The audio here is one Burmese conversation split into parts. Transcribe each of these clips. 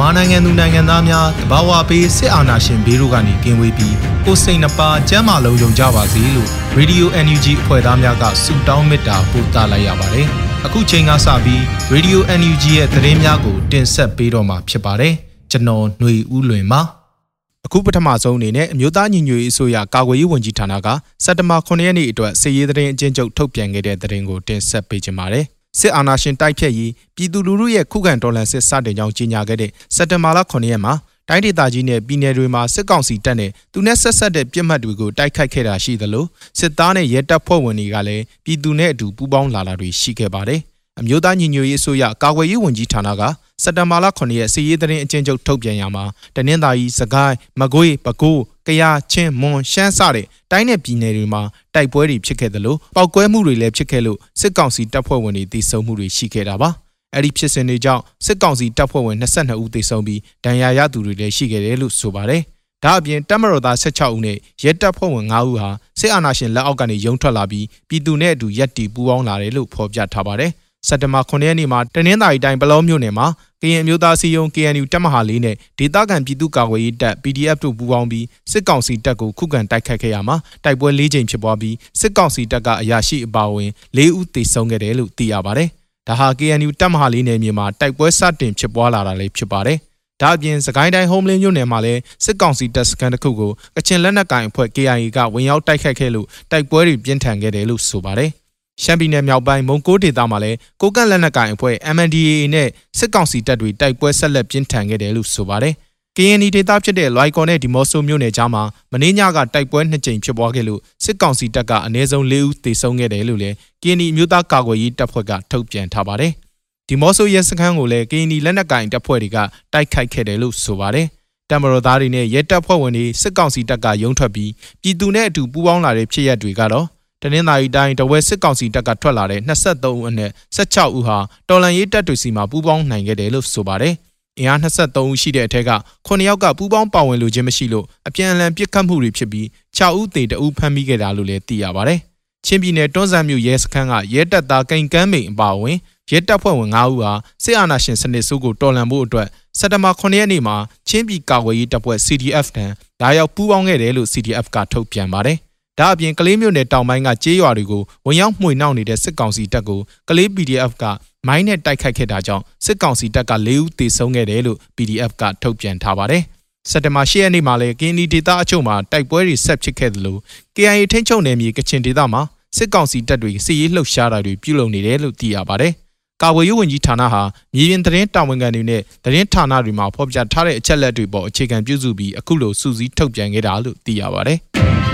မြန်မာနိုင်ငံသူနိုင်ငံသားများတဘာဝပေးစစ်အာဏာရှင်ဘေးတို့ကနေကင်းဝေးပြီးကိုစိတ်နှပါကျမ်းမာလုံးယုံကြပါစေလို့ Radio NUG အဖွဲ့သားများကဆုတောင်းမေတ္တာပို့သလိုက်ရပါတယ်။အခုချိန်ကစပြီး Radio NUG ရဲ့သတင်းများကိုတင်ဆက်ပေးတော့မှာဖြစ်ပါတယ်။ကျွန်တော်ຫນွေဦးလွင်ပါ။အခုပထမဆုံးအနေနဲ့အမျိုးသားညီညွတ်ရေးအစိုးရကာကွယ်ရေးဝန်ကြီးဌာနကစက်တဘာ9ရက်နေ့အတွက်စစ်ရေးသတင်းအကျဉ်းချုပ်ထုတ်ပြန်ခဲ့တဲ့သတင်းကိုတင်ဆက်ပေးကြပါမယ်။ စစ်အာဏာရှင်တိုက်ဖြတ်ရေးပြည်သူလူထုရဲ့ခုခံတော်လှန်စစ်စတင်ကြောင်းကြေညာခဲ့တဲ့စက်တင်ဘာလ9ရက်မှာတိုင်းဒေသကြီးနဲ့ပြည်နယ်တွေမှာစစ်ကောင်စီတပ်နဲ့သူနဲ့ဆက်ဆက်တဲ့ပြစ်မှတ်တွေကိုတိုက်ခိုက်ခဲ့တာရှိသလိုစစ်သားနဲ့ရဲတပ်ဖွဲ့ဝင်တွေကလည်းပြည်သူနဲ့အတူပူးပေါင်းလာတာတွေရှိခဲ့ပါတယ်။ အမျိုးသားညီညွတ်ရေးအစိုးရကာကွယ်ရေးဝန်ကြီးဌာနကစက်တဘာလ9ရက်စီရေးသတင်းအကျဉ်းချုပ်ထုတ်ပြန်ရမှာတနင်္သာရီစကိုင်းမကွေးပဲခူးကယားချင်းမွန်ရှမ်းစတဲ့တိုင်းနယ်ပြည်နယ်တွေမှာတိုက်ပွဲတွေဖြစ်ခဲ့သလိုပောက်ကွဲမှုတွေလည်းဖြစ်ခဲ့လို့စစ်ကောင်စီတပ်ဖွဲ့ဝင်တွေတိစုံမှုတွေရှိခဲ့တာပါအဲ့ဒီဖြစ်စဉ်တွေကြောင့်စစ်ကောင်စီတပ်ဖွဲ့ဝင်22ဦးသေဆုံးပြီးဒဏ်ရာရသူတွေလည်းရှိခဲ့တယ်လို့ဆိုပါတယ်ဒါအပြင်တပ်မတော်သား16ဦးနဲ့ရဲတပ်ဖွဲ့ဝင်9ဦးဟာစစ်အာဏာရှင်လက်အောက်ကနေရုံထွက်လာပြီးပြည်သူနဲ့အတူရက်တီပူးပေါင်းလာတယ်လို့ဖော်ပြထားပါတယ်။ စက်တဘာ9ရက်နေ့မှာတနင်္သာရီတိုင်းပလောမြို့နယ်မှာကရင်အမျိုးသားစီယုံ KNU တပ်မဟာလေးနဲ့ဒေသခံပြည်သူ့ကာကွယ်ရေးတပ် PDF တို့ပူးပေါင်းပြီးစစ်ကောင်စီတပ်ကိုခုခံတိုက်ခတ်ခဲ့ရမှာတိုက်ပွဲ၄ကြိမ်ဖြစ်ပွားပြီးစစ်ကောင်စီတပ်ကအရာရှိအပါအဝင်၄ဦးသေဆုံးခဲ့တယ်လို့သိရပါတယ်။ဒါဟာ KNU တပ်မဟာလေးနယ်မြေမှာတိုက်ပွဲစတင်ဖြစ်ပွားလာတာလည်းဖြစ်ပါတယ်။ဒါအပြင်စကိုင်းတိုင်းဟုံးလင်းမြို့နယ်မှာလည်းစစ်ကောင်စီတပ်စခန်းတစ်ခုကိုကချင်လက်နက်ကိုင်အဖွဲ့ KIA ကဝင်ရောက်တိုက်ခတ်ခဲ့လို့တိုက်ပွဲတွေပြင်းထန်ခဲ့တယ်လို့ဆိုပါတယ်။ ရှမ်းပြည်နယ်မြောက်ပိုင်းမုံကိုးဒေသမှာလည်းကိုကန့်လက်နက်ကိုင်အဖွဲ့ MNDAA နဲ့စစ်ကောင်စီတပ်တွေတိုက်ပွဲဆက်လက်ပြင်းထန်ခဲ့တယ်လို့ဆိုပါတယ်။ KNY ဒေသဖြစ်တဲ့လွိုင်ကော်နဲ့ဒီမော့ဆိုမြို့နယ်ကြားမှာမင်းညကတိုက်ပွဲနှစ်ကြိမ်ဖြစ်ပွားခဲ့လို့စစ်ကောင်စီတပ်ကအနည်းဆုံး၄ဦးသေဆုံးခဲ့တယ်လို့လည်း KNY မျိုးသားကာကွယ်ရေးတပ်ဖွဲ့ကထုတ်ပြန်ထားပါတယ်။ဒီမော့ဆိုရဲစခန်းကိုလည်း KNY လက်နက်ကိုင်တပ်ဖွဲ့တွေကတိုက်ခိုက်ခဲ့တယ်လို့ဆိုပါတယ်။တမတော်သားတွေနဲ့ရဲတပ်ဖွဲ့ဝင်တွေစစ်ကောင်စီတပ်ကရုံထွက်ပြီးပြည်သူနဲ့အတူပူးပေါင်းလာတဲ့ဖြစ်ရပ်တွေကတော့ တနင်္သာရီတိုင်းတဝဲစစ်ကောင်စီတပ်ကထွက်လာတဲ့23ဦးအနက်16ဦးဟာတော်လန်ရေးတပ်တွေစီမှာပူးပေါင်းနိုင်ခဲ့တယ်လို့ဆိုပါတယ်။အင်အား23ဦးရှိတဲ့အထက်က9ယောက်ကပူးပေါင်းပါဝင်လို့ခြင်းမရှိလို့အပြန်အလှန်ပစ်ခတ်မှုတွေဖြစ်ပြီး6ဦးသေတဦးဖမ်းမိခဲ့တာလို့လည်းသိရပါတယ်။ချင်းပြည်နယ်တွန်းဆန်းမြို့ရဲစခန်းကရဲတပ်သားကိန်ကမ်းမိန်အပါအဝင်ရဲတပ်ဖွဲ့ဝင်9ဦးဟာစစ်အာဏာရှင်စနစ်ဆိုးကိုတော်လှန်ဖို့အတွက်စက်တဘာ9ရက်နေ့မှာချင်းပြည်ကာကွယ်ရေးတပ်ဖွဲ့ CDF တန်းလာရောက်ပူးပေါင်းခဲ့တယ်လို့ CDF ကထုတ်ပြန်ပါတယ် ဒါအပြင်ကလေးမျိုးနယ်တောင်ပိုင်းကကျေးရွာတွေကိုဝင်ရောက်မှွေနှောက်နေတဲ့စစ်ကောင်စီတပ်ကိုကလေး PDF ကမိုင်းနဲ့တိုက်ခိုက်ခဲ့တာကြောင့်စစ်ကောင်စီတပ်က၄ဦးသေဆုံးခဲ့တယ်လို့ PDF ကထုတ်ပြန်ထားပါတယ်။စက်တဘာ၈ရက်နေ့မှာလည်းကင်းဒီဒေသအချို့မှာတိုက်ပွဲတွေဆက်ဖြစ်ခဲ့သလို KIA ထိန်းချုပ်နယ်မြေကချင်ဒေသမှာစစ်ကောင်စီတပ်တွေစစ်ရေးလှုပ်ရှားတာတွေပြုလုပ်နေတယ်လို့သိရပါတယ်။ကာဝေးရေးဝန်ကြီးဌာနဟာမြေပြင်သတင်းတာဝန်ခံတွေနဲ့သတင်းဌာနတွေမှာဖော်ပြထားတဲ့အချက်လက်တွေပေါ်အခြေခံပြုစုပြီးအခုလိုစူးစီးထုတ်ပြန်ခဲ့တာလို့သိရပါတယ်။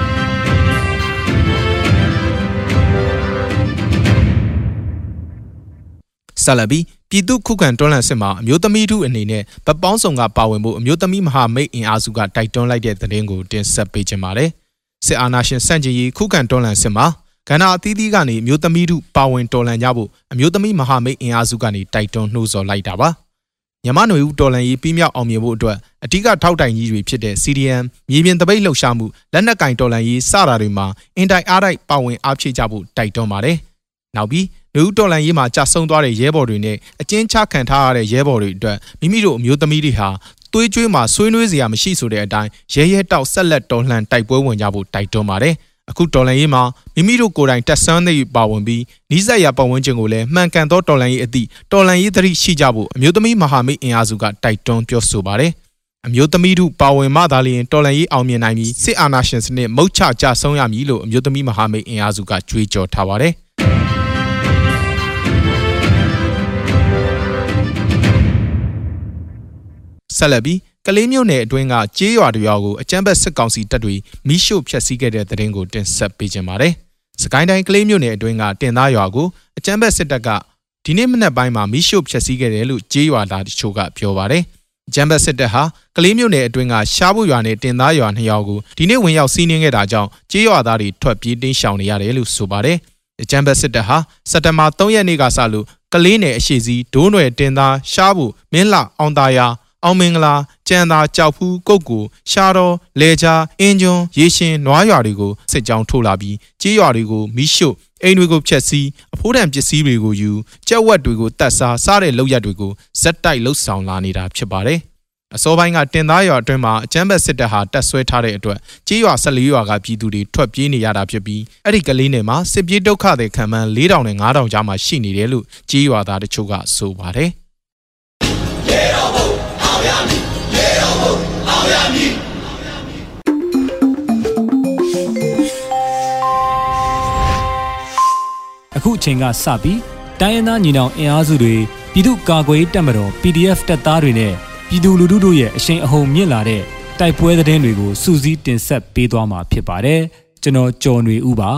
ဆက်လက်ပြီးပြည်သူခုခံတွန်းလှန်စစ်မှာအမျိုးသမီးထုအနေနဲ့ဗပောင်းဆောင်ကပါဝင်ဖို့အမျိုးသမီးမဟာမိတ်အင်အားစုကတိုက်တွန်းလိုက်တဲ့သတင်းကိုတင်ဆက်ပေးချင်ပါတယ်။စစ်အာဏာရှင်စန့်ကျင်ရေးခုခံတွန်းလှန်စစ်မှာကဏ္ဍအသီးသီးကနေအမျိုးသမီးထုပါဝင်တော်လှန်ကြဖို့အမျိုးသမီးမဟာမိတ်အင်အားစုကနေတိုက်တွန်းနှိုးဆော်လိုက်တာပါ။မြန်မာ့ຫນွေဦးတော်လှန်ရေးပြီးမြောက်အောင်မြင်ဖို့အတွက်အဓိကထောက်တိုင်ကြီးတွေဖြစ်တဲ့ CDM မြေပြင်တပိတ်လှုပ်ရှားမှုလက်နက်ကင်တော်လှန်ရေးစတာတွေမှာအင်တိုင်အားတိုက်ပါဝင်အားဖြည့်ကြဖို့တိုက်တွန်းပါတယ်။နောက်ပြီး လူဦးတော်လန်ရေးမှာကြာဆုံးသွားတဲ့ရဲဘော်တွေနဲ့အကျဉ်းချခံထားရတဲ့ရဲဘော်တွေအတွက်မိမိတို့အမျိုးသမီးတွေဟာသွေးကြွေးမှာဆွေးနွေးစရာမရှိဆိုတဲ့အတိုင်းရဲရဲတောက်ဆက်လက်တော်လှန်တိုက်ပွဲဝင်ကြဖို့တိုက်တွန်းပါတယ်။အခုတော်လှန်ရေးမှာမိမိတို့ကိုယ်တိုင်တက်ဆန်းသိပါဝင်ပြီးနီးစပ်ရာပတ်ဝန်းကျင်ကိုလည်းမှန်ကန်သောတော်လှန်ရေးအသည့်တော်လှန်ရေးသတိရှိကြဖို့အမျိုးသမီးမဟာမိတ်အင်အားစုကတိုက်တွန်းပြောဆိုပါတယ်။အမျိုးသမီးတို့ပါဝင်မှသာလျှင်တော်လှန်ရေးအောင်မြင်နိုင်ပြီးစစ်အာဏာရှင်စနစ်မုတ်ချကြဆုံးရမည်လို့အမျိုးသမီးမဟာမိတ်အင်အားစုကကြွေးကြော်ထားပါတယ်။ ဆက်လက်ပြီးကလေးမျိုးနယ်အတွင်းကကြေးရွာတရွာကိုအကြမ်းဖက်စစ်ကောင်စီတပ်တွေမိရှို့ဖျက်ဆီးခဲ့တဲ့တဲ့ရင်ကိုတင်ဆက်ပေးခြင်းပါတယ်။စကိုင်းတိုင်းကလေးမျိုးနယ်အတွင်းကတင်သားရွာကိုအကြမ်းဖက်စစ်တပ်ကဒီနေ့မနက်ပိုင်းမှာမိရှို့ဖျက်ဆီးခဲ့တယ်လို့ကြေးရွာသားတချို့ကပြောပါတယ်။ဂျမ်ဘတ်စစ်တပ်ဟာကလေးမျိုးနယ်အတွင်းကရှားဖို့ရွာနဲ့တင်သားရွာနှစ်ရွာကိုဒီနေ့ဝင်ရောက်စီးနင်းခဲ့တာကြောင့်ကြေးရွာသားတွေထွက်ပြေးတင်းရှောင်နေရတယ်လို့ဆိုပါတယ်။ဂျမ်ဘတ်စစ်တပ်ဟာစက်တဘာ3ရက်နေ့ကစလို့ကလေးနယ်အရှိစီဒိုးနွယ်တင်သားရှားဖို့မင်းလှအောင်သားယာ အောင်မင်္ဂလာကြံသာကြောက်ဖူးကုတ်ကူရှားတော်လေချာအင်းကျွန်းရေရှင်နွားရွာတွေကိုစစ်ကြောင်းထိုးလာပြီးကြေးရွာတွေကိုမိရှို့အိမ်တွေကိုဖျက်ဆီးအဖိုးတံပစ္စည်းတွေကိုယူကြက်ဝက်တွေကိုတတ်စားစားတဲ့လောက်ရက်တွေကိုဇက်တိုက်လှုပ်ဆောင်လာနေတာဖြစ်ပါတယ်အစောပိုင်းကတင်သားရွာအတွင်းမှာအကြမ်းဖက်စစ်တပ်ဟာတက်ဆွဲထားတဲ့အတွက်ကြေးရွာ14ရွာကပြည်သူတွေထွက်ပြေးနေရတာဖြစ်ပြီးအဲ့ဒီကလေးနယ်မှာစစ်ပြေးဒုက္ခတွေခံမှန်း4000နဲ့5000ကြားမှာရှိနေတယ်လို့ကြေးရွာသားတချို့ကဆိုပါတယ် အောင်ရမည်အခုအချိန်ကစပြီးတိုင်းရင်းသားညီနောင်အင်အားစုတွေပြည်သူ့ကာကွယ်တပ်မတော် PDF တပ်သားတွေနဲ့ပြည်သူလူထုတို့ရဲ့အရှိန်အဟုန်မြင့်လာတဲ့တိုက်ပွဲသတင်းတွေကိုစူးစီးတင်ဆက်ပေးသွားမှာဖြစ်ပါတယ်ကျွန်တော်ကျော်နေဦးပါ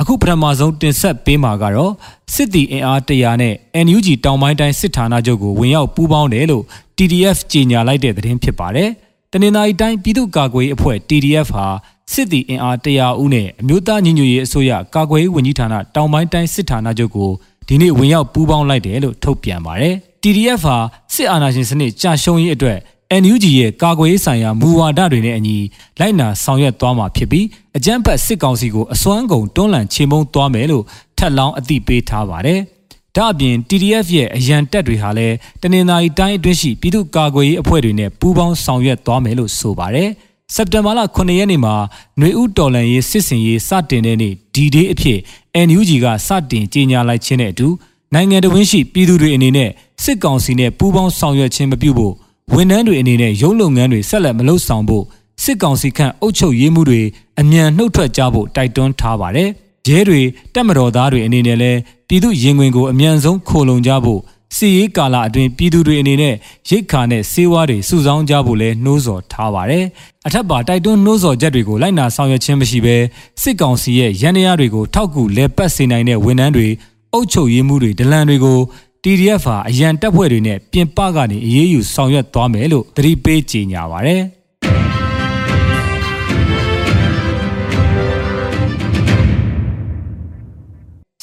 အခုပထမဆုံးတင်ဆက်ပေးမှာကတော့စစ်တီအင်အားတရာနဲ့ NUG တောင်ပိုင်းတိုင်းစစ်ဌာနချုပ်ကိုဝင်ရောက်ပူးပေါင်းတယ်လို့ TDF ကြေညာလိုက်တဲ့သတင်းဖြစ်ပါတယ်။တနင်္သာရီတိုင်းပြည်သူ့ကာကွယ်ရေးအဖွဲ့ TDF ဟာစစ်တီအင်အားတရာဦးနဲ့အမျိုးသားညီညွတ်ရေးအစိုးရကာကွယ်ရေးဝန်ကြီးဌာနတောင်ပိုင်းတိုင်းစစ်ဌာနချုပ်ကိုဒီနေ့ဝင်ရောက်ပူးပေါင်းလိုက်တယ်လို့ထုတ်ပြန်ပါတယ်။ TDF ဟာစစ်အာဏာရှင်စနစ်ကြာရှုံးရေးအတွက် NUG ရဲ့ကာကွယ်ရေးဆိုင်ရာမူဝါဒတွေနဲ့အညီလိုက်နာဆောင်ရွက်သွားမှာဖြစ်ပြီးအကြမ်းဖက်စစ်ကောင်စီကိုအစွမ်းကုန်တွန်းလှန်ချေမှုန်းသွားမယ်လို့ထပ်လောင်းအသိပေးထားပါတယ်။ဒါ့အပြင် TDF ရဲ့အရန်တပ်တွေဟာလည်းတနင်္သာရီတိုင်းအတွင်းရှိပြည်သူ့ကာကွယ်ရေးအဖွဲ့တွေနဲ့ပူးပေါင်းဆောင်ရွက်သွားမယ်လို့ဆိုပါတယ်။စက်တင်ဘာလ9ရက်နေ့မှာຫນွေဦးတော်လန်ရေးစစ်စင်ရေးစတင်တဲ့နေ့ဒီဒေးအဖြစ် NUG ကစတင်ကြေညာလိုက်ခြင်းနဲ့အတူနိုင်ငံတော်ဝင်ရှိပြည်သူတွေအနေနဲ့စစ်ကောင်စီနဲ့ပူးပေါင်းဆောင်ရွက်ခြင်းမပြုဖို့ ဝန်ထမ်းတွေအနေနဲ့ရုံးလုပ်ငန်းတွေဆက်လက်မလုပ်ဆောင်ဖို့စစ်ကောင်စီခန့်အုပ်ချုပ်ရေးမှုတွေအမြန်နှုတ်ထွက်ကြဖို့တိုက်တွန်းထားပါတယ်။ရဲတွေတက်မတော်သားတွေအနေနဲ့လည်းပြည်သူရင်ဝင်ကိုအမြန်ဆုံးခိုလုံကြဖို့စီရေးကာလအတွင်းပြည်သူတွေအနေနဲ့ရိတ်ခါနဲ့စေဝါတွေစုဆောင်းကြဖို့လဲနှိုးဆော်ထားပါတယ်။အထက်ပါတိုက်တွန်းနှိုးဆော်ချက်တွေကိုလိုက်နာဆောင်ရွက်ခြင်းမရှိဘဲစစ်ကောင်စီရဲ့ရန်ရာတွေကိုထောက်ကူလဲပတ်စေနိုင်တဲ့ဝန်ထမ်းတွေအုပ်ချုပ်ရေးမှုတွေဒလန်တွေကို TDF ဟာအရန်တပ်ဖွဲ့တွေနဲ့ပြင်ပကနေအရေးယူဆောင်ရွက်သွားမယ်လို့သတိပေးကြေညာပါဗျ။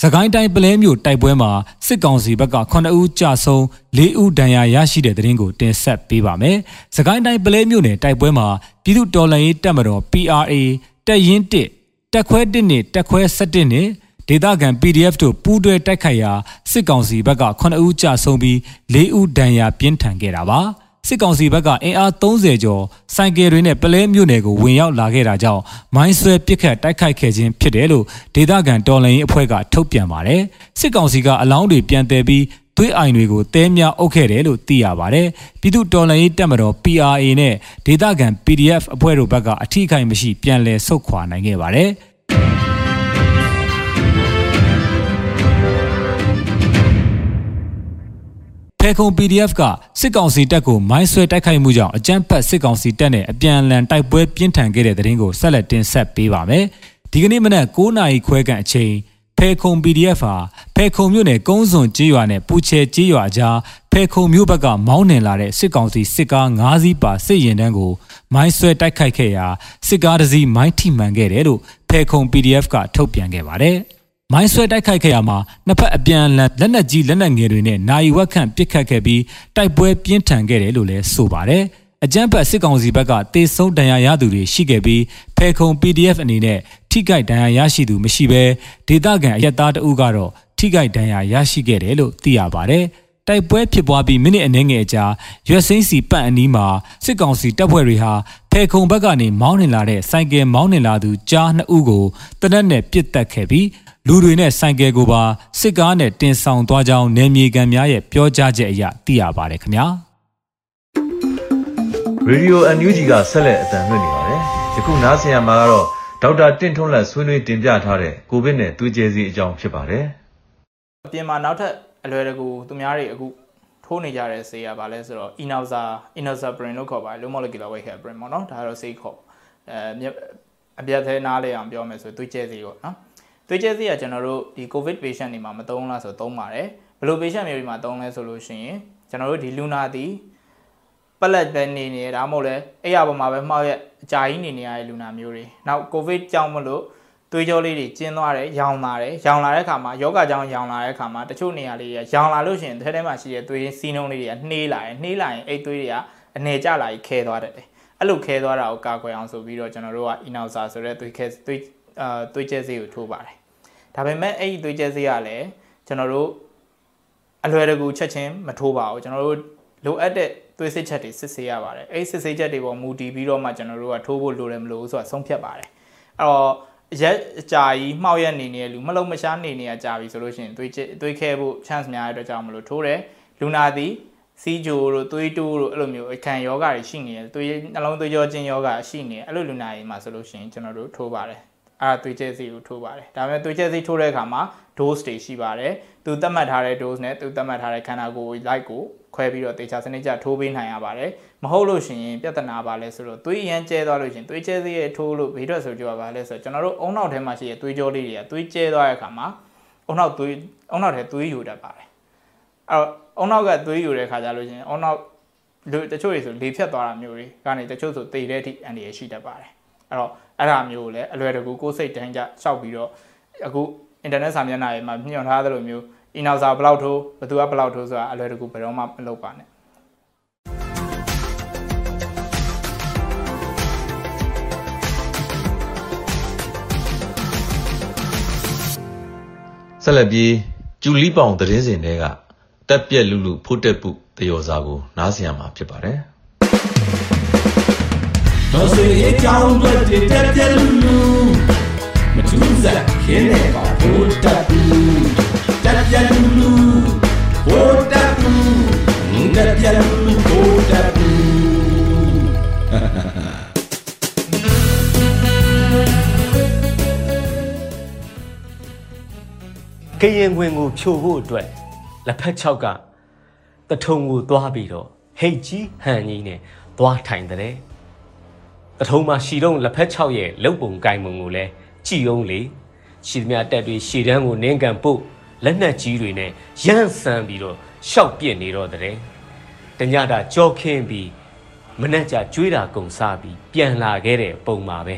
စကိုင်းတိုင်းပလဲမြို့တိုက်ပွဲမှာစစ်ကောင်စီဘက်က9ဦးကြာဆုံး4ဦးဒဏ်ရာရရှိတဲ့တဲ့ရင်ကိုတင်ဆက်ပေးပါမယ်။စကိုင်းတိုင်းပလဲမြို့နယ်တိုက်ပွဲမှာပြည်သူတော်လှန်ရေးတပ်မတော် PRA တပ်ရင်း1တက်ခွဲ1နဲ့တက်ခွဲ17နဲ့ ဒေသခံ PDF တို့ပူးတွဲတိုက်ခိုက်ရာစစ်ကောင်စီဘက်က9ဦးကြာဆုံးပြီး4ဦးဒဏ်ရာပြင်းထန်ခဲ့တာပါစစ်ကောင်စီဘက်ကအင်အား30ကျော်စိုင်ကယ်တွေနဲ့ပလဲမြို့နယ်ကိုဝင်ရောက်လာခဲ့တာကြောင့်မိုင်းဆွဲပစ်ခတ်တိုက်ခိုက်ခဲ့ခြင်းဖြစ်တယ်လို့ဒေသခံတော်လှန်ရေးအဖွဲ့ကထုတ်ပြန်ပါတယ်စစ်ကောင်စီကအလောင်းတွေပြန်တယ်ပြီးသွေးအိုင်တွေကိုတဲများအုပ်ခဲ့တယ်လို့သိရပါတယ်။ပြည်သူတော်လှန်ရေးတပ်မတော် PRA နဲ့ဒေသခံ PDF အဖွဲ့တို့ဘက်ကအထိခိုက်မရှိပြန်လည်ဆုတ်ခွာနိုင်ခဲ့ပါတယ်။ ဖေခုံ PDF ကစစ်ကောင်စီတပ်ကိုမိုင်းဆွဲတိုက်ခိုက်မှုကြောင့်အကြမ်းဖက်စစ်ကောင်စီတပ်နဲ့အပြန်အလှန်တိုက်ပွဲပြင်းထန်ခဲ့တဲ့တဲ့ရင်ကိုဆက်လက်တင်ဆက်ပေးပါမယ်။ဒီကနေ့မနက်9နာရီခွဲခန့်အချိန်ဖေခုံ PDF ဟာဖေခုံမြို့နယ်ကုန်းစွန်ကျေးရွာနဲ့ပူချဲကျေးရွာကြားဖေခုံမြို့ဘက်ကမောင်းနှင်လာတဲ့စစ်ကောင်စီစစ်ကား၅စီးပါစစ်ရင်တန်းကိုမိုင်းဆွဲတိုက်ခိုက်ခဲ့ရာစစ်ကားတစ်စီးမိုင်းထိမှန်ခဲ့တယ်လို့ဖေခုံ PDF ကထုတ်ပြန်ခဲ့ပါတယ်။ မိုင်းဆွဲတိုက်ခိုက်ခဲ့ရမှာနှစ်ဖက်အပြန်အလှန်လက်နက်ကြီးလက်နက်ငယ်တွေနဲ့နိုင်ဝက်ခန့်ပစ်ခတ်ခဲ့ပြီးတိုက်ပွဲပြင်းထန်ခဲ့တယ်လို့လည်းဆိုပါတယ်။အကြမ်းဖက်စစ်ကောင်စီဘက်ကတေဆုံးဒဏ်ရာရသူတွေရှိခဲ့ပြီးဖဲခုံ PDF အနေနဲ့ထိခိုက်ဒဏ်ရာရရှိသူမရှိဘဲဒေသခံအရက်သားတအုပ်ကတော့ထိခိုက်ဒဏ်ရာရရှိခဲ့တယ်လို့သိရပါတယ်။တိုက်ပွဲဖြစ်ပွားပြီးမိနစ်အနည်းငယ်ကြာရွက်စင်းစီပန့်အနီးမှာစစ်ကောင်စီတပ်ဖွဲ့တွေဟာဖေခုံဘက်ကနေမောင်းနှင်လာတဲ့စိုက်ကယ်မောင်းနှင်လာသူကြားနှစ်ဦးကိုတနက်နဲ့ပစ်တက်ခဲ့ပြီး လူတွေနဲ့စိုက်ကယ်ကိုပါစစ်ကားနဲ့တင်ဆောင်သွားကြောင်းနယ်မြေခံများရဲ့ပြောကြားချက်အရသိရပါတယ်ခင်ဗျာရေဒီယိုအန်ယူဂျီကဆက်လက်အသံလွှင့်နေပါတယ်ယခုနားဆင်ရမှာကတော့ဒေါက်တာတင့်ထွန်းလက်ဆွေးနွေးတင်ပြထားတဲ့ကိုဗစ်နဲ့သွေးကြဲစီအကြောင်းဖြစ်ပါတယ်အပြင်မှာနောက်ထပ်အလွယ်တကူသူများတွေအခုထိုးနေကြတဲ့ဆေးရပါလဲဆိုတော့ Inoza Inoxaparin လို့ခေါ်ပါတယ် low molecular weight heparin ပေါ့နော်ဒါကတော့ဆေးခေါ်အဲအပြတ်သေးနားလေအောင်ပြောမယ်ဆိုသွေးကြဲဆေးပေါ့နော် သွေးကြဲဆေးကကျွန်တော်တို့ဒီ covid patient တွေမှာမသုံးလားဆိုသုံးပါတယ်ဘယ်လို patient မျိုးတွေမှာသုံးလဲဆိုလို့ရှိရင်ကျွန်တော်တို့ဒီလူနာသည်ပလက်ပဲနေနေဒါမှမဟုတ်လဲအဲ့ရပေါ်မှာပဲမှောက်ရက်အကြာကြီးနေနေရတဲ့လူနာမျိုးတွေနောက် covid ကြောင့်မလို့သွေးကြောလေးတွေကျင်းသွားတယ်ရောင်လာတယ်ရောင်လာတဲ့အခါမှာယောဂကြောင့်ရောင်လာတဲ့အခါမှာတချို့နေရာလေးတွေရောင်လာလို့ရှိရင်ထဲထဲမှာရှိတဲ့သွေးစီးနှုံးလေးတွေကနှေးလာတယ်နှေးလာရင်အဲ့သွေးတွေကအနေကျလာပြီးခဲသွားတတ်တယ်အဲ့လိုခဲသွားတာကိုကာကွယ်အောင်ဆိုပြီးတော့ကျွန်တော်တို့က inoxa ဆိုတဲ့သွေးခဲသွေး အာသွေးကျဲဆေးကိုထိုးပါတယ်ဒါပေမဲ့အဲ့ဒီသွေးကျဲဆေးကလည်းကျွန်တော်တို့အလွယ်တကူချက်ချင်းမထိုးပါဘူးကျွန်တော်တို့လိုအပ်တဲ့သွေးစစ်ချက်တွေစစ်ဆေးရပါတယ်အဲ့ဒီစစ်ဆေးချက်တွေပေါ်မူတည်ပြီးတော့မှကျွန်တော်တို့ကထိုးဖို့လိုတယ်မလို့ဆိုတာဆုံးဖြတ်ပါတယ်အဲ့တော့ရက်အကြာကြီးမှောက်ရက်နေနေတဲ့လူမလုံးမရှားနေနေရကြာပြီဆိုလို့ရှိရင်သွေးသွေးခဲဖို့ chance များတဲ့အတွက်ကြောင့်မလို့ထိုးတယ်လူနာသည်စီဂျိုတို့သွေးတိုးတို့အဲ့လိုမျိုးအခန့်ယောဂတွေရှိနေတယ်သွေးနှလုံးသွေးကြောချင်းယောဂရှိနေတယ်အဲ့လိုလူနာတွေမှာဆိုလို့ရှိရင်ကျွန်တော်တို့ထိုးပါတယ် အဲ့ဒါသွေးကျဲစီကိုထိုးပါတယ်ဒါပေမဲ့သွေးကျဲစီထိုးတဲ့အခါမှာ dose တွေရှိပါတယ်သူသတ်မှတ်ထားတဲ့ dose နဲ့သူသတ်မှတ်ထားတဲ့ခန္ဓာကိုယ် light ကိုခွဲပြီးတော့တေချာစနစ်ကျထိုးပေးနိုင်ရပါတယ်မဟုတ်လို့ရှိရင်ပြဿနာပါလဲဆိုတော့သွေးရမ်းကျဲသွားလို့ရှိရင်သွေးကျဲသေးရဲ့ထိုးလို့ဘေးထွက်ဆိုကြပါလဲဆိုတော့ကျွန်တော်တို့အုံနောက်ထဲမှာရှိတဲ့သွေးကြောလေးတွေကသွေးကျဲသွားတဲ့အခါမှာအုံနောက်သွေးအုံနောက်ထဲသွေးယူတတ်ပါတယ်အဲ့တော့အုံနောက်ကသွေးယူတဲ့အခါကျလို့ရှိရင်အုံနောက်လူတချို့တွေဆိုလေဖြတ်သွားတာမျိုးတွေကနေတချို့ဆိုသေတဲ့အထိအန္တရာယ်ရှိတတ်ပါတယ်အဲ့တော့ အဲ့ဒါမျိုးကိုလည်းအလွယ်တကူကိုယ်စိတ်တိုင်းကြရှောက်ပြီးတော့အခု internet စာမျက်နှာတွေမှာညွှန်ထားသလိုမျိုးအင်နောက်စာဘလောက်ထိုးဘသူကဘလောက်ထိုးဆိုတာအလွယ်တကူဘယ်တော့မှမလုပ်ပါနဲ့ဆက်လက်ပြီးကျူလီပေါင်သတင်းစင်တွေကတက်ပြက်လူလူဖို့တက်ပုတယောစာကိုနားဆင်ရမှာဖြစ်ပါတယ် တော်စေအကြောင်းတွေတက်ပြက်လူလူမထူးစားခင်းနေပါဖို့တက်ပုတက်ပြက်လူလူဖို့တက်ပုတက်ပြက်လူလူဖို့တက်ပုကရင်ခွင်ကိုဖြိုဖို့အတွက်လက်ဖက်ချောက်ကတထုံကိုသွားပြီးတော့ဟိတ်ကြီးဟန်ကြီးနဲ့သွားထိုင်တဲ့ တထုံမှာရှီတော့လက်ဖက်ချောက်ရဲ့လုတ်ပုံကိုင်ပုံကိုလည်းကြည်အောင်လေရှီသမျှတက်တွေရှီတန်းကိုနင်းကန်ပို့လက်နက်ကြီးတွေနဲ့ရန့်ဆန်ပြီးတော့ရှောက်ပြစ်နေတော့တဲ့တညတာကြောခင်းပြီးမနှက်ကြကျွေးတာကုံစားပြီးပြန်လာခဲ့တဲ့ပုံမှာပဲ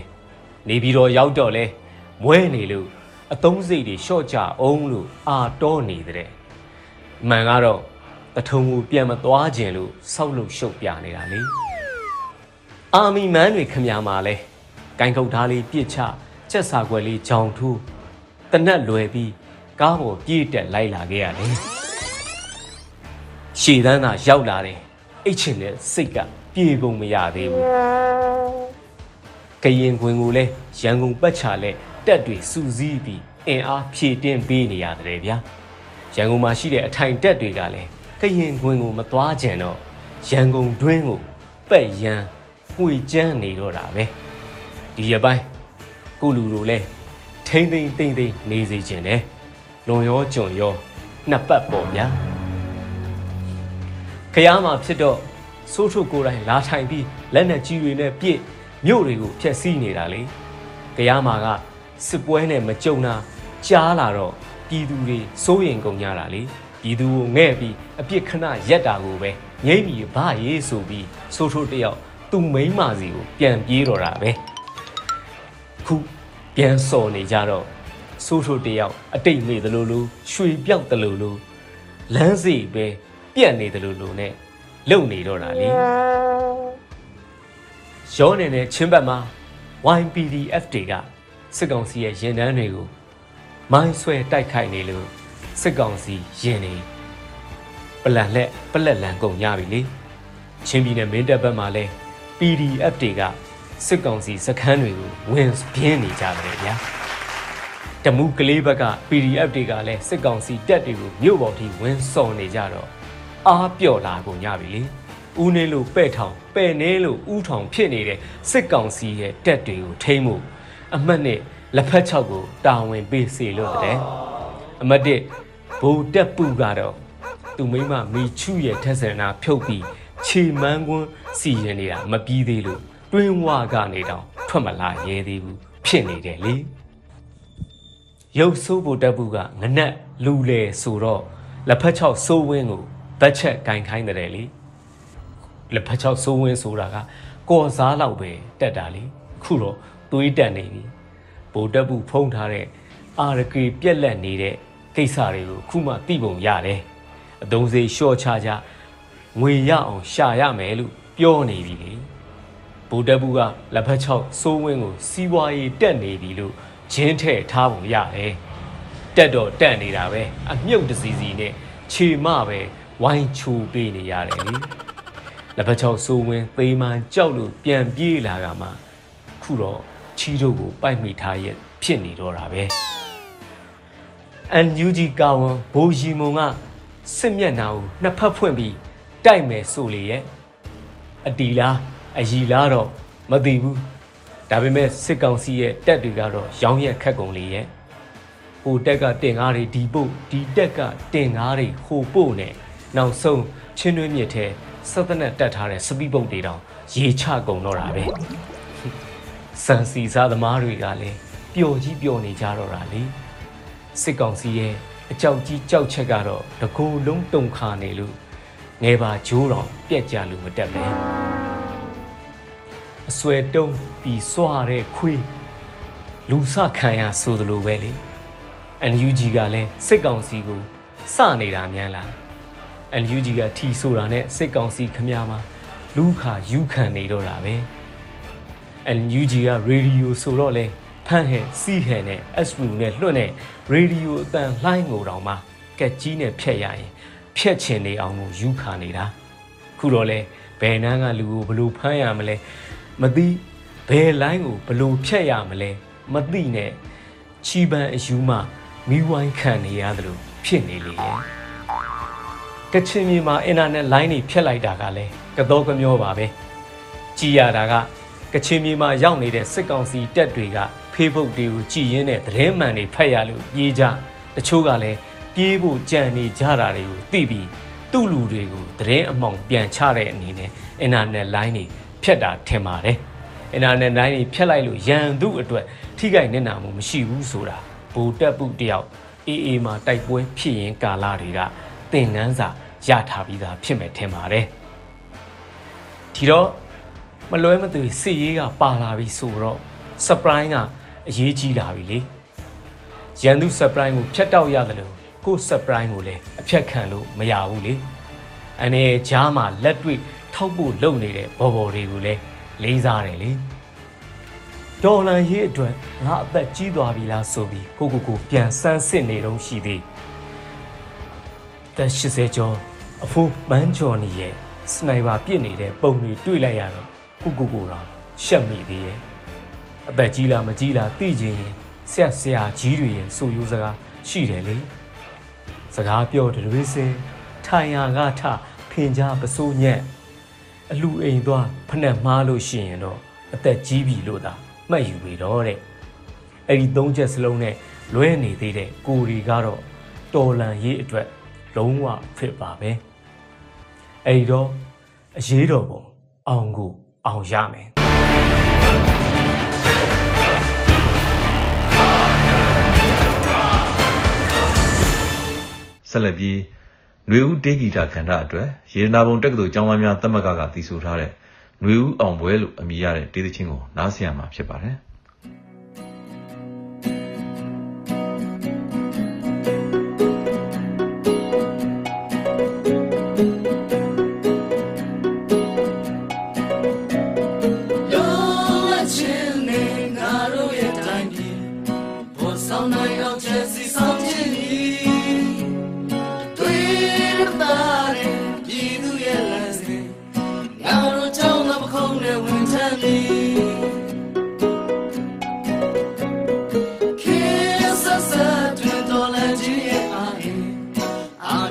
နေပြီးတော့ရောက်တော့လဲမွဲနေလို့အသုံးစိတ်တွေလျှော့ကြအောင်လို့အာတော့နေတဲ့မှန်ကတော့တထုံကိုပြန်မသွားခြင်းလို့စောက်လို့ရှုပ်ပြနေတာလေ အာမီမန်းတွေခမညာမှာလဲဂိုင်ကုတ်သားလေးပြစ်ချချက်စာခွက်လေးဂျောင်ထူးတနက်လွယ်ပြီးကားပေါ်ပြေးတက်လိုက်လာခဲ့ရတယ်ရှည်တန်းသာရောက်လာတယ်အိတ်ချင်တဲ့စိတ်ကပြေကုန်မရသေးဘူးကရင်ခွင်ကိုလဲရန်ကုန်ပတ်ချလဲတက်တွေစူးစီးပြီးအင်အားဖြည့်တင်းပေးနေရတယ်ဗျာရန်ကုန်မှာရှိတဲ့အထိုင်တက်တွေကလည်းကရင်ခွင်ကိုမသွားကြံတော့ရန်ကုန်တွင်းကိုပက်ရန် ငွေကျန်းနေတော့တာပဲဒီရပိုင်းကုလူတို့လဲထိမ့်သိမ့်တိမ့်သိမ့်နေစေခြင်းတယ်လွန်ရောကြုံရောနှစ်ပတ်ပေါ့ဗျာခရမ်းမှာဖြစ်တော့စိုးထုတ်ကိုယ်တိုင်လာထိုင်ပြီးလက်နဲ့ကြီးတွေနဲ့ပြည့်မြို့တွေကိုဖျက်ဆီးနေတာလေခရမ်းမှာကစစ်ပွဲနဲ့မကြုံတာကြားလာတော့ပြည်သူတွေစိုးရင်ကုန်ကြတာလေပြည်သူကိုငဲ့ပြီးအပြစ်ခဏရက်တာကိုပဲငိမ့်ပြီးဗရေးဆိုပြီးဆိုးထိုးတယောက် သူ့မိန်းမစီကိုပြန်ပြေးတော့တာပဲခုပြန်စော်နေကြတော့ဆိုးထိုးတယောက်အတိတ်မေ့တယ်လို့လို့ရွှေပြောက်တယ်လို့လို့လမ်းစီပဲပြက်နေတယ်လို့လို့ ਨੇ လုံနေတော့တာလေရောနေတဲ့ချင်းဘက်မှာ YPDF တွေကစစ်ကောင်စီရဲ့ရင်တန်းတွေကိုမိုင်းဆွဲတိုက်ခိုက်နေလို့စစ်ကောင်စီရင်နေပလန်လက်ပလက်လန်ကုန်ရပြီလေချင်းပြည်နယ်မင်းတပ်ဘက်မှာလဲ PDF တွေကစစ်ကောင်စီစခန်းတွေကိုဝင်ပြင်းနေကြတယ်ဗျာတမှုကလေးဘက်က PDF တွေကလည်းစစ်ကောင်စီတပ်တွေကိုမြို့ပေါ်ထိဝင်စော်နေကြတော့အားပြော့လာကုန်ကြပြီလေဦးနေလို့ပဲ့ထောင်ပဲ့နေလို့ဥထောင်ဖြစ်နေတဲ့စစ်ကောင်စီရဲ့တက်တွေကိုထိမ့်မှုအမှတ်နဲ့လက်ဖက်ချောက်ကိုတာဝန်ပေးစီလို့တဲ့အမှတ်တစ်ဘိုးတက်ပူကတော့သူမိမမီချူရဲ့ထက်ဆန္ဒဖြုတ်ပြီး ခြေမန်းကွန်းစီရင်နေတာမပြီးသေးလို့တွင်းဝကနေတောင်ထွက်မလာရဲသေးဘူးဖြစ်နေတယ်လေရုပ်ဆိုးဖို့တက်ပူကငနက်လူလေဆိုတော့လက်ဖက်ချောက်စိုးဝင်းကိုဗတ်ချက်ကင်ခိုင်းတယ်လေလက်ဖက်ချောက်စိုးဝင်းဆိုတာကကော်စားလောက်ပဲတက်တာလေအခုတော့သွေးတက်နေပြီဗိုလ်တပ်ဘူးဖုံးထားတဲ့အာရကေပြက်လက်နေတဲ့ကိစ္စတွေကိုခုမှသိပုံရတယ်အတုံးစေလျှော့ချကြ ငွေရအောင်ရှာရမယ်လို့ပြောနေပြီလေဗိုလ်တပ်ဘူးကလက်ဖက်ချောက်စိုးဝင်းကိုစီးပွားရေးတက်နေပြီလို့ဂျင်းထဲ့ထားပုံရတယ်တက်တော့တက်နေတာပဲအမြုပ်တစီစီနဲ့ခြေမပဲဝိုင်းချိုပေးနေရတယ်လေလက်ဖက်ချောက်စိုးဝင်းသေမှန်ကြောက်လို့ပြန်ပြေးလာကမှခုတော့ချီတို့ကိုပိုက်မိထားရဲ့ဖြစ်နေတော့တာပဲအန်ယူဂျီကာဝန်ဘိုးရီမုံကစစ်မျက်နှာကိုနှစ်ဖက်ဖွင့်ပြီး တိုက်မယ်ဆိုလေရဲ့အတီလားအရီလားတော့မသိဘူးဒါပေမဲ့စစ်ကောင်စီရဲ့တက်တွေကတော့ရောင်းရက်ခက်ကုန်လေရဲ့ဟိုတက်ကတင်ကားတွေဒီပို့ဒီတက်ကတင်ကားတွေဟိုပို့နဲ့နောက်ဆုံးချင်းတွင်းမြစ်ထဲစက်သက်နဲ့တက်ထားတဲ့စပီးပုတ်တွေတောင်ရေချကုန်တော့တာပဲစံစီစားသမားတွေကလည်းပျော်ကြီးပျော်နေကြတော့တာလေစစ်ကောင်စီရဲ့အကြောက်ကြီးကြောက်ချက်ကတော့တကူလုံးတုံခါနေလို့ ငယ်ပါဂျိုးတော်ပြက်ကြလို့မတက်ပဲအဆွဲတုံးပြီးစွာတဲ့ခွေးလူစခံရဆိုသလိုပဲလေ NUG ကလည်းစစ်ကောင်စီကိုစနေတာများလား NUG ကထီဆိုတာနဲ့စစ်ကောင်စီခမရမှာလူခါယူခံနေတော့တာပဲ NUG ကရေဒီယိုဆိုတော့လဲဖန်ဟဲစီဟဲနဲ့ SU နဲ့လွှတ်နဲ့ရေဒီယိုအတန်လှိုင်းငိုတောင်မှကက်ကြီးနဲ့ဖြတ်ရရင် ဖြတ်ချင်နေအောင်ကိုယူခါနေတာခုတော့လဲဘယ်နှန်းကလူကိုဘလို့ဖမ်းရမလဲမသိဘယ်လိုင်းကိုဘလို့ဖြတ်ရမလဲမသိနဲ့ချီပန်အယူမှမိဝိုင်းခံနေရတယ်လို့ဖြစ်နေလေရဲ့ကချင်မြေမှာအင်တာနက်လိုင်းတွေဖြတ်လိုက်တာကလည်းကတော့ကမျောပါပဲကြည်ရတာကကချင်မြေမှာရောက်နေတဲ့စစ်ကောင်စီတပ်တွေက Facebook တွေကိုကြည်ရင်းနဲ့သတင်းမှန်တွေဖတ်ရလို့ပြေးကြတချို့ကလည်း ပြေးဖို့ကြံနေကြတာတွေကိုသိပြီးသူ့လူတွေကိုသတင်းအမှောင်ပြန်ချတဲ့အနေနဲ့အင်တာနက်လိုင်းတွေဖြတ်တာထင်ပါတယ်အင်တာနက်လိုင်းတွေဖြတ်လိုက်လို့ရန်သူအတွက်ထိခိုက်နစ်နာမှုမရှိဘူးဆိုတာဘူတက်ပုတယောက်အေးအေးမှာတိုက်ပွဲဖြစ်ရင်ကာလတွေကသင်ငန်းစာရထားပြီးသားဖြစ်မယ်ထင်ပါတယ်ဒီတော့မလွဲမသွေစစ်ရေးကပါလာပြီဆိုတော့ surprise ကအရေးကြီးလာပြီလေရန်သူ surprise ကိုဖြတ်တောက်ရတယ်လို့ ကို surprise ကိုလည်းအဖြတ်ခံလို့မရဘူးလေအနေဂျားမှာလက်တွေ့ထောက်ဖို့လုပ်နေတဲ့ဘော်ဘော်တွေကိုလည်းလေးစားတယ်လေဒေါ်လာရေးအတွက်ငါအသက်ကြီးသွားပြီလားဆိုပြီးကိုကိုကိုပြန်ဆန်းစစ်နေတော့ရှိသေးသက်80ကျော်အဖိုးပန်းကျော်နေရဲ့စနိုက်ပါပြစ်နေတဲ့ပုံတွေတွေ့လိုက်ရတော့ကိုကိုကိုတော့ရှက်မိသေးရဲ့အသက်ကြီးလားမကြီးလားသိချင်ရင်ဆက်ဆရာကြီးတွေရဲ့ဆိုရိုးစကားရှိတယ်လေ စကားပြောတတွေးစင်ထိုင်ရာကထဖင်ကြားပစိုးညက်အလူအိမ်သွားဖနှက်မှားလို့ရှိရင်တော့အသက်ကြီးပြီလို့သာမှတ်ယူပြီတော့တဲ့အဲ့ဒီသုံးချက်စလုံးနဲ့လွဲနေသေးတဲ့ကိုရီကတော့တော်လန်ရေးအတွက်လုံးဝဖြစ်ပါပဲအဲ့ဒီတော့အရေးတော်ပုံအောင်ကိုအောင်ရမယ် ဆက်လက်ပြီးຫນွေဦးတေးဂီတာခန္ဓာအတွက်ရေနာဘုံတက္ကသိုလ်ကျောင်းသားများတက်မကကတည်ဆိုထားတဲ့ຫນွေဦးအောင်ပွဲလို့အမည်ရတဲ့တေးသချင်းကိုနားဆင်ရမှာဖြစ်ပါတယ်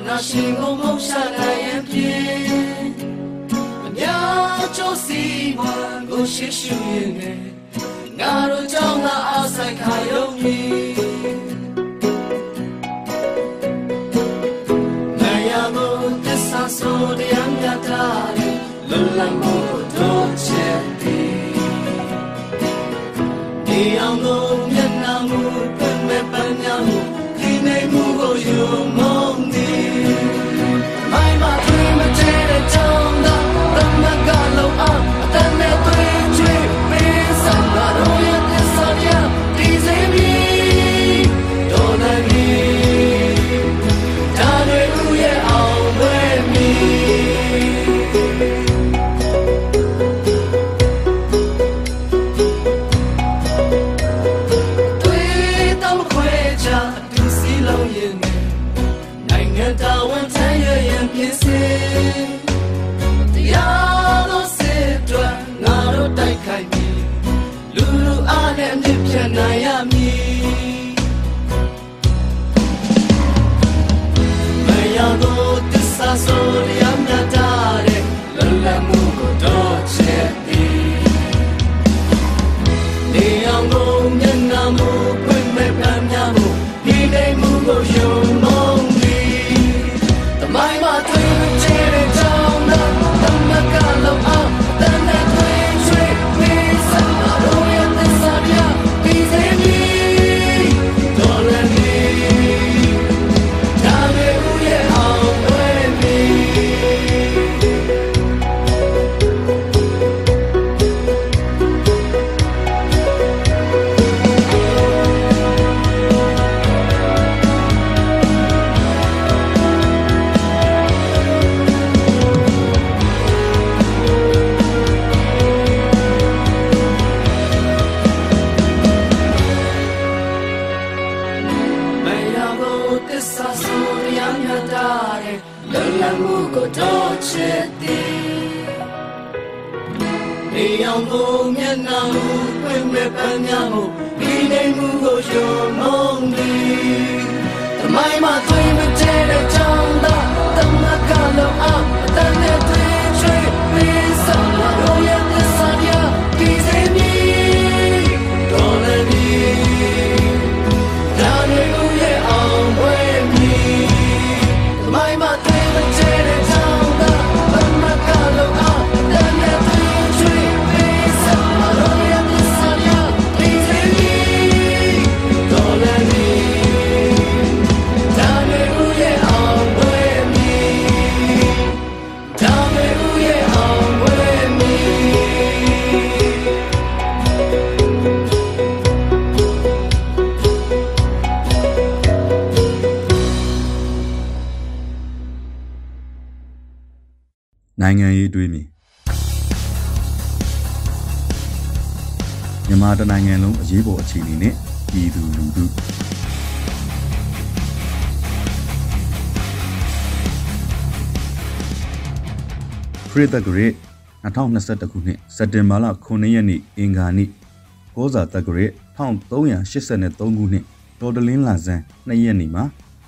那星空梦下的眼边，鸟叫西湾过些许年代，我都叫那阿塞卡有你。那呀我的萨索的安嘎达里，轮来我多切地，你让我。 လုံးရင်နဲ့နိုင်ငံတော်ဝန်ထမ်းရရင်ပြင်ဆင်တရားတော်စစ်တော်ငါတို့တိုက်ခိုက်ပြီးလူလူအားနဲ့အမြင့်ဖြတ်နိုင်ရမည်မရတော့သစ္စာဆိုရ မှုကို နိုင်ငံရေးတွေးမြင်မြန်မာတနိုင်ငံလုံးအရေးပေါ်အခြေအနေနဲ့ပြည်သူလူထုခရစ်တဂရစ်2021ခုနှစ်စက်တင်ဘာလ9ရက်နေ့အင်္ဂါနေ့ကောဇာတဂရစ်1383ခုနှစ်တော်တလင်းလာဇန်2ရက်နေ့မှာ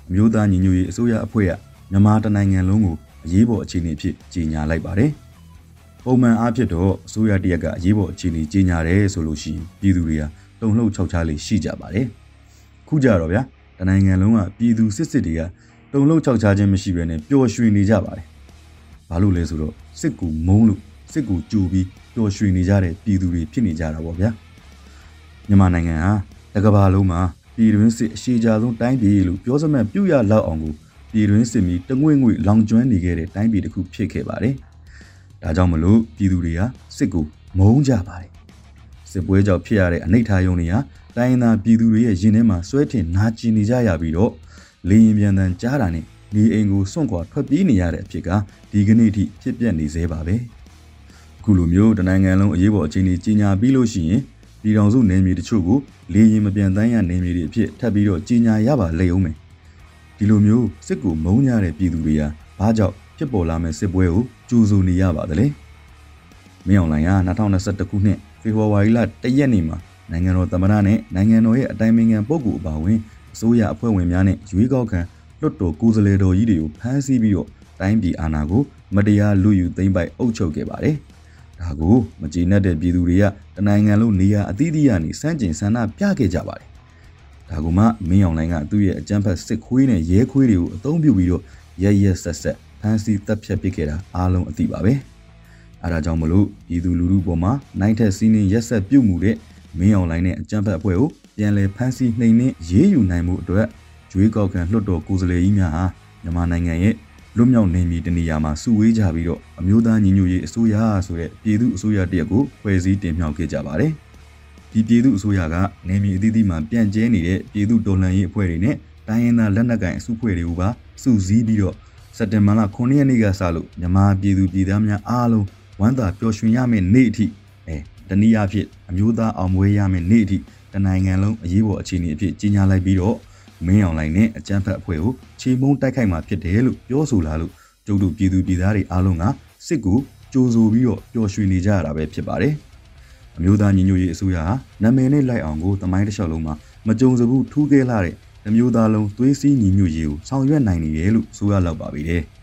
အမျိုးသားညီညွတ်ရေးအစိုးရအဖွဲ့ကမြန်မာတနိုင်ငံလုံးကို အရေးပေါ်အခြေအနေဖြစ်ကြီးညာလိုက်ပါတယ်။ပုံမှန်အားဖြင့်တော့အစိုးရတရက်ကအရေးပေါ်အခြေအနေကြီးညာတယ်ဆိုလို့ရှိရင်ပြည်သူတွေကတုံ့လှုပ်ခြောက်ခြားလေးရှိကြပါတယ်။ခုကြတော့ဗျာတနိုင်ငံလုံးကပြည်သူစစ်စစ်တွေကတုံ့လှုပ်ခြောက်ခြားခြင်းမရှိဘဲနဲ့ပျော်ရွှင်နေကြပါတယ်။ဘာလို့လဲဆိုတော့စစ်ကူမုန်းလို့စစ်ကူကြိုပြီးပျော်ရွှင်နေကြတဲ့ပြည်သူတွေဖြစ်နေကြတာပေါ့ဗျာ။မြန်မာနိုင်ငံဟာတကဘာလုံးမှာပြည်တွင်းစစ်အရှိကြဆုံးတိုင်းပြည်လို့ပြောစမှတ်ပြုရလောက်အောင်ကို ပြည်တွင်းစစ်မီတငွေ့ငွေ့လောင်ကျွမ်းနေခဲ့တဲ့တိုင်းပြည်တစ်ခုဖြစ်ခဲ့ပါတယ်။ဒါကြောင့်မလို့ပြည်သူတွေကစစ်ကိုမုန်းကြပါတယ်။စစ်ပွဲကြောင့်ဖြစ်ရတဲ့အနိဋ္ဌာယုံတွေဟာတိုင်းရင်းသားပြည်သူတွေရဲ့ရင်ထဲမှာဆွဲထင်နာကျင်နေကြရပြီးတော့လေရင်ပြန်တန်ကြားတာနဲ့ဒီအိမ်ကိုစွန့်ခွာထွက်ပြေးနေရတဲ့အဖြစ်ကဒီကနေ့ထိဖြစ်ပျက်နေသေးပါပဲ။အခုလိုမျိုးတနိုင်ငံလုံးအရေးပေါ်အခြေအနေကြီးညာပြီးလို့ရှိရင်ပြည်တော်စုနယ်မြေတချို့ကိုလေရင်မပြန်တမ်းရနယ်မြေတွေအဖြစ်ထပ်ပြီးတော့ကြီးညာရပါလိမ့်အောင်မယ်။ ဒီလိုမျိုးစစ်ကိုမုန်းကြတဲ့ပြည်သူတွေဟာဘာကြောင့်ဖြစ်ပေါ်လာမဲ့စစ်ပွဲကိုကြိုးစိုးနေရပါသလဲ။မင်းအောင်လှိုင်က2021ခုနှစ်ဖေဖော်ဝါရီလ1ရက်နေ့မှာနိုင်ငံတော်သမ္မတနဲ့နိုင်ငံတော်ရဲ့အတိုင်ပင်ခံပုဂ္ဂိုလ်အပါအဝင်အစိုးရအဖွဲ့ဝင်များနဲ့ရွေးကောက်ခံလွှတ်တော်ကိုယ်စားလှယ်တော်ကြီးတွေကိုဖမ်းဆီးပြီးတော့တိုင်းပြည်အာဏာကိုမတရားလူယူသိမ်းပိုက်အုပ်ချုပ်ခဲ့ပါတယ်။ဒါကိုမကျေနပ်တဲ့ပြည်သူတွေကတနိုင်ငံလုံးနေရာအသီးသီးကနေစန့်ကျင်ဆန္ဒပြခဲ့ကြပါတယ် ဒါကမှမင်းအောင်လိုင်ကသူ့ရဲ့အကြမ်းဖက်စစ်ခွေးနဲ့ရဲခွေးတွေကိုအသုံးပြုပြီးတော့ရရက်ဆက်ဆက်ဖမ်းဆီးတပ်ဖြတ်ပစ်ခဲ့တာအားလုံးအသိပါပဲအဲဒါကြောင့်မလို့ပြည်သူလူထုပေါ်မှာနိုင်ထက်စီးနှင်းရက်ဆက်ပြုတ်မှုတဲ့မင်းအောင်လိုင်နဲ့အကြမ်းဖက်အဖွဲ့ကိုပြန်လည်ဖမ်းဆီးနှိမ်နင်းရေးယူနိုင်မှုအတွက်ကြွေးကောက်ခံလွှတ်တော်ကိုယ်စားလှယ်ကြီးများဟာမြန်မာနိုင်ငံရဲ့လွတ်မြောက်နေမည်တနေရာမှာစုဝေးကြပြီးတော့အမျိုးသားညီညွတ်ရေးအစိုးရဆိုတဲ့ပြည်သူအစိုးရတရက်ကိုဖွဲ့စည်းတင်မြှောက်ခဲ့ကြပါတယ်။ ဒီပြည်သူအစိုးရကနေမည်အသီးသီးမှာပြန့်ကျဲနေတဲ့ပြည်သူတော်လှန်ရေးအဖွဲ့တွေနဲ့တိုင်းရင်းသားလက်နက်ကိုင်အစုအဖွဲ့တွေကိုပါစုစည်းပြီးတော့စက်တင်ဘာလ9ရက်နေ့ကစလို့မြန်မာပြည်သူပြည်သားများအားလုံးဝမ်းသာပျော်ရွှင်ရမယ့်နေ့အထိအဲတနည်းအားဖြင့်အမျိုးသားအောင်ပွဲရမယ့်နေ့အထိတနိုင်ငံလုံးအရေးပေါ်အခြေအနေအဖြစ်ကြီးညာလိုက်ပြီးတော့မင်းအောင်လိုင်နဲ့အကြမ်းဖက်အဖွဲ့ကိုခြေမုံတိုက်ခိုက်မှာဖြစ်တယ်လို့ပြောဆိုလာလို့ကျုပ်တို့ပြည်သူပြည်သားတွေအားလုံးကစစ်ကိုကြိုးဆိုပြီးတော့ပျော်ရွှင်နေကြရတာပဲဖြစ်ပါတယ်။ အမျိုးသားညီညွတ်ရေးအစိုးရဟာနာမည်နဲ့လိုက်အောင်ကိုတမိုင်းတစ်လျှောက်လုံးမှာမကြုံစဘူးထူးကဲလာတဲ့အမျိုးသားလုံးသွေးစည်းညီညွတ်ရေးကိုဆောင်ရွက်နိုင်နေတယ်လို့ဆိုရလောက်ပါပြီတဲ့။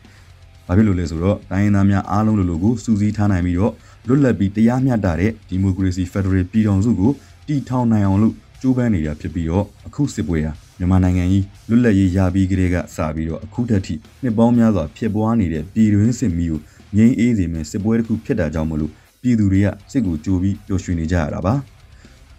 ဘာဖြစ်လို့လဲဆိုတော့တိုင်းရင်းသားများအားလုံးလိုလိုကိုစူးစီးထားနိုင်ပြီးတော့လွတ်လပ်ပြီးတရားမျှတတဲ့ဒီမိုကရေစီဖက်ဒရယ်ပြည်ထောင်စုကိုတည်ထောင်နိုင်အောင်လို့ကြိုးပမ်းနေတာဖြစ်ပြီးတော့အခုစစ်ပွဲဟာမြန်မာနိုင်ငံကြီးလွတ်လပ်ရေးရပြီးကလေးကစပြီးတော့အခုတည်းထိနှစ်ပေါင်းများစွာဖြစ်ပွားနေတဲ့ပြည်တွင်းစစ်မီးကိုငြိမ်းအေးစေမယ့်စစ်ပွဲတစ်ခုဖြစ်တာကြောင့်မလို့ ပြည်သူတွေကစစ်ကိုကြိုးပြီးပျော်ရွှင်နေကြရတာပါ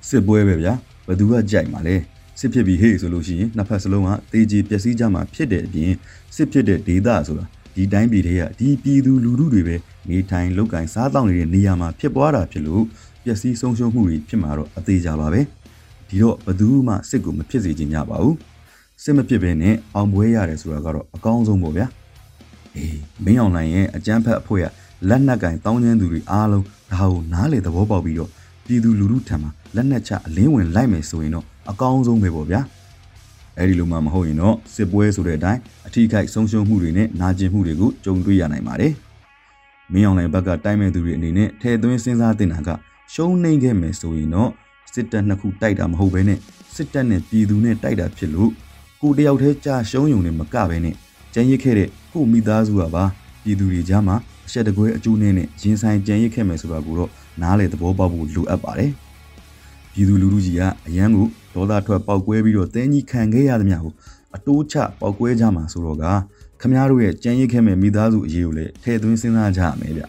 စစ်ပွဲပဲဗျာဘသူကကြိုက်မှာလဲစစ်ဖြစ်ပြီးဟေ့ဆိုလို့ရှိရင်နှစ်ဖက်စလုံးကတေးကြီးပျက်စီးကြမှာဖြစ်တဲ့အပြင်စစ်ဖြစ်တဲ့ဒေသဆိုတာဒီတိုင်းပြည်တွေကဒီပြည်သူလူထုတွေပဲနေထိုင်လောက်ကင်စားတောင်းနေတဲ့နေရာမှာဖြစ်ပွားတာဖြစ်လို့ပျက်စီးဆုံးရှုံးမှုတွေဖြစ်မှာတော့အသေးကြပါပဲ။ဒီတော့ဘသူမှစစ်ကိုမဖြစ်စေချင်ကြပါဘူးစစ်မဖြစ်ဘဲနဲ့အောင်ပွဲရတယ်ဆိုတာကတော့အကောင်းဆုံးပေါ့ဗျာအေးမင်းအောင်နိုင်ရဲ့အကြမ်းဖက်အဖွဲ့က လက်နက်ကင်တောင်းကျမ်းသူတွေအားလုံးဒါကိုနားလေသဘောပေါက်ပြီးတော့ပြည်သူလူထုထံမှာလက်နက်ချအလင်းဝင်လိုက်မယ်ဆိုရင်တော့အကောင်းဆုံးပဲပေါ့ဗျာအဲ့ဒီလိုမှမဟုတ်ရင်တော့စစ်ပွဲဆိုတဲ့အတိုင်းအထီးခိုက်ဆုံးရှုံးမှုတွေနဲ့နာကျင်မှုတွေကိုကြုံတွေ့ရနိုင်ပါတယ်မင်းအောင်နိုင်ဘက်ကတိုင်းမဲ့သူတွေအနေနဲ့ထဲသွင်းစဉ်းစားတင်တာကရှုံးနေခဲ့မယ်ဆိုရင်တော့စစ်တပ်နှစ်ခုတိုက်တာမဟုတ်ဘဲနဲ့စစ်တပ်နဲ့ပြည်သူနဲ့တိုက်တာဖြစ်လို့ကိုတယောက်တည်းကြာရှုံးယုံနဲ့မကဘဲနဲ့ကြံရစ်ခဲ့တဲ့ကိုမိသားစုကပါပြည်သူတွေကြားမှာ အဆက်တကွဲအကျိုးနဲ့နဲ့ရင်ဆိုင်ကြံရစ်ခဲ့မယ်ဆိုတာကိုတော့နားလေသဘောပေါက်ဖို့လိုအပ်ပါတယ်ပြည်သူလူထုကြီးကအရန်ကိုဒေါသထွက်ပေါက်ကွဲပြီးတော့တင်းကြီးခံခဲ့ရသမျှကိုအတိုးချပေါက်ကွဲကြမှာဆိုတော့ကခမားတို့ရဲ့ကြံရစ်ခဲ့မဲ့မိသားစုအရေးကိုလည်းထည့်သွင်းစဉ်းစားကြရမယ်ဗျ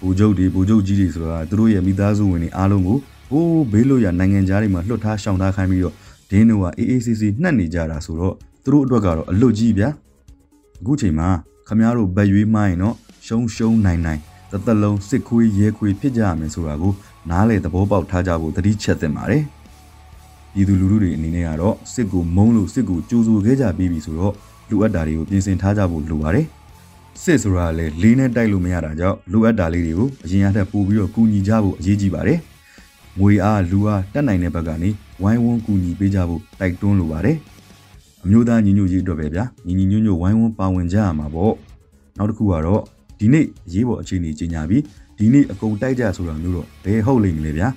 ဘူကျုပ်တွေဘူကျုပ်ကြီးတွေဆိုတာသူတို့ရဲ့မိသားစုဝင်တွေအားလုံးကိုဟိုးဘေးလို့ရနိုင်ငံသားတွေမှာလွတ်ထားရှောင်ထားခိုင်းပြီးတော့ဒင်းတို့က AACC နှက်နေကြတာဆိုတော့သူတို့အတွက်ကတော့အလွတ်ကြီးဗျာအခုချိန်မှာခမားတို့ဗက်ရွေးမှရင်တော့ ရှုံးရှုံးနိုင်နိုင်တသက်လုံးစစ်ခွေးရဲခွေးဖြစ်ကြရမယ်ဆိုတာကိုနားလေသဘောပေါက်ထားကြဖို့တတိချက်သင့်ပါတယ်ပြည်သူလူထုတွေအနေနဲ့ကတော့စစ်ကိုမုန်းလို့စစ်ကိုကြိုးဆိုခဲ့ကြပြီးပြီဆိုတော့လူအပ်တာတွေကိုပြင်ဆင်ထားကြဖို့လိုပါတယ်စစ်ဆိုတာလည်းလေးနဲ့တိုက်လို့မရတာကြောင့်လိုအပ်တာလေးတွေကိုအရင်အထက်ပို့ပြီးတော့ကူညီကြဖို့အရေးကြီးပါတယ်ငွေအားလူအားတက်နိုင်တဲ့ဘက်ကနေဝိုင်းဝန်းကူညီပေးကြဖို့တိုက်တွန်းလိုပါတယ်အမျိုးသားညီညွတ်ရေးအတွက်ပဲဗျာညီညီညွတ်ညွတ်ဝိုင်းဝန်းပါဝင်ကြရမှာပေါ့နောက်တစ်ခုကတော့ ဒီနေ့အရေးပေါ်အခြေအနေကြီးညာပြီးဒီနေ့အကုန်တိုက်ကြဆိုတာမျိုးတော့ဘယ်ဟုတ်လိမ့်မလဲဗျာ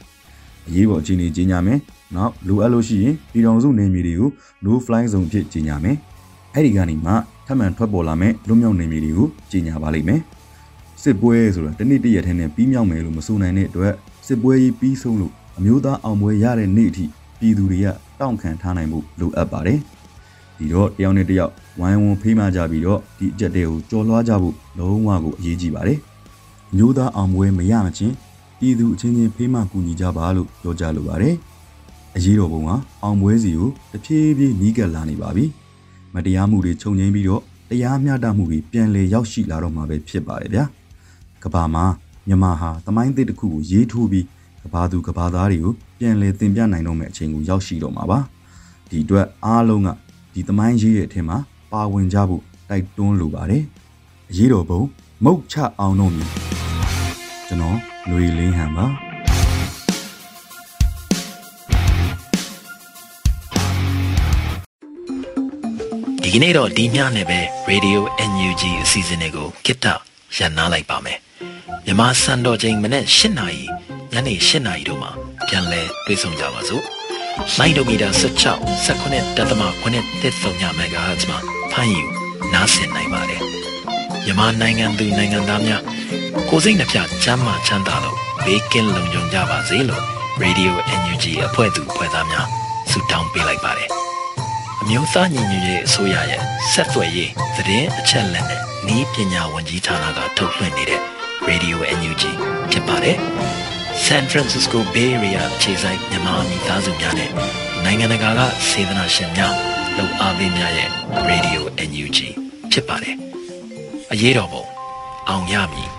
အရေးပေါ်အခြေအနေကြီးညာမယ်နောက်လိုအပ်လို့ရှိရင်ပြည်တော်စုနေမြေတွေကို no fly zone ဖြစ်ကြီးညာမယ်အဲ့ဒီကနေမှထပ်မံထွက်ပေါ်လာမဲ့လွတ်မြောက်နေမြေတွေကိုကြီးညာပါလိမ့်မယ်စစ်ပွဲဆိုတာတနေ့တရက်ထဲနဲ့ပြီးမြောက်မယ်လို့မဆိုနိုင်တဲ့အတွက်စစ်ပွဲကြီးပြီးဆုံးလို့အမျိုးသားအောင်ပွဲရတဲ့နေ့အထိပြည်သူတွေကတောင့်ခံထားနိုင်မှုလိုအပ်ပါတယ်။ ဒီတော့တယောက်နဲ့တယောက်ဝိုင်းဝန်းဖေးမှကြပြီးတော့ဒီအကြက်တွေကိုကြော်လွှားကြဖို့လုံးဝကိုအရေးကြီးပါတယ်။အမျိုးသားအောင်ပွဲမရမချင်းပြည်သူအချင်းချင်းဖေးမှကူညီကြပါလို့ပြောကြလိုပါတယ်။အရေးတော်ပုံကအောင်ပွဲစီကိုတဖြည်းဖြည်းနီးကပ်လာနေပါပြီ။မတရားမှုတွေခြုံငိမ့်ပြီးတော့တရားမျှတမှုတွေပြန်လည်ရောက်ရှိလာတော့မှာပဲဖြစ်ပါတယ်ဗျာ။ကဘာမှာမြန်မာဟာသမိုင်းသစ်တစ်ခုကိုရေးထိုးပြီးကဘာသူကဘာသားတွေကိုပြန်လည်သင်ပြနိုင်တော့မယ့်အချိန်ကိုရောက်ရှိတော့မှာပါဒီအတွက်အားလုံးက ဒီသမိုင်းရေးရဲ့အထင်မှာပါဝင်ကြဖို့တိုက်တွန်းလိုပါတယ်အရေးတော်ပုံမုတ်ချအောင်တော့မြည်ကျွန်တော်ຫນွေလင်းဟန်ပါဒီကနေ့တော့ဒီညနေပဲ Radio NUG အစီအစဉ်လေးကိုကိတ္တရန်နာလိုက်ပါမယ်မြန်မာစံတော်ချိန်မနေ့၈နာရီညနေ၈နာရီတို့မှာပြန်လည်တွေ့ဆုံကြပါစို့ လိုင်းဒိုမီတာ16 19တက်သမ9တက်3ညမဂါဟတ်မှာဖမ်းယူနားဆင်နိုင်ပါတယ်မြန်မာနိုင်ငံသူနိုင်ငံသားများကိုယ်စိတ်နှပြချမ်းမာချမ်းသာလို့ဘေးကင်းလုံခြုံကြပါစေလို့ Radio NUG အဖွဲ့သူအဖွဲ့သားများဆုတောင်းပေးလိုက်ပါတယ်။အမျိုးသားညီညွတ်ရေးအစိုးရရဲ့ဆက်သွယ်ရေးသတင်းအချက်အလက်နဲ့ဤပညာဝန်ကြီးဌာနကထုတ်လွှင့်နေတဲ့ Radio NUG ဖြစ်ပါတယ်။ San Francisco Bay Area ခြေဆိုင်မြန်မာမိသားစုများနဲ့နိုင်ငံတကာကစေတနာရှင်များလုံအားပေးများရဲ့ Radio NUG ဖြစ်ပါတယ်။အရေးတော်ပုံအောင်ရမည်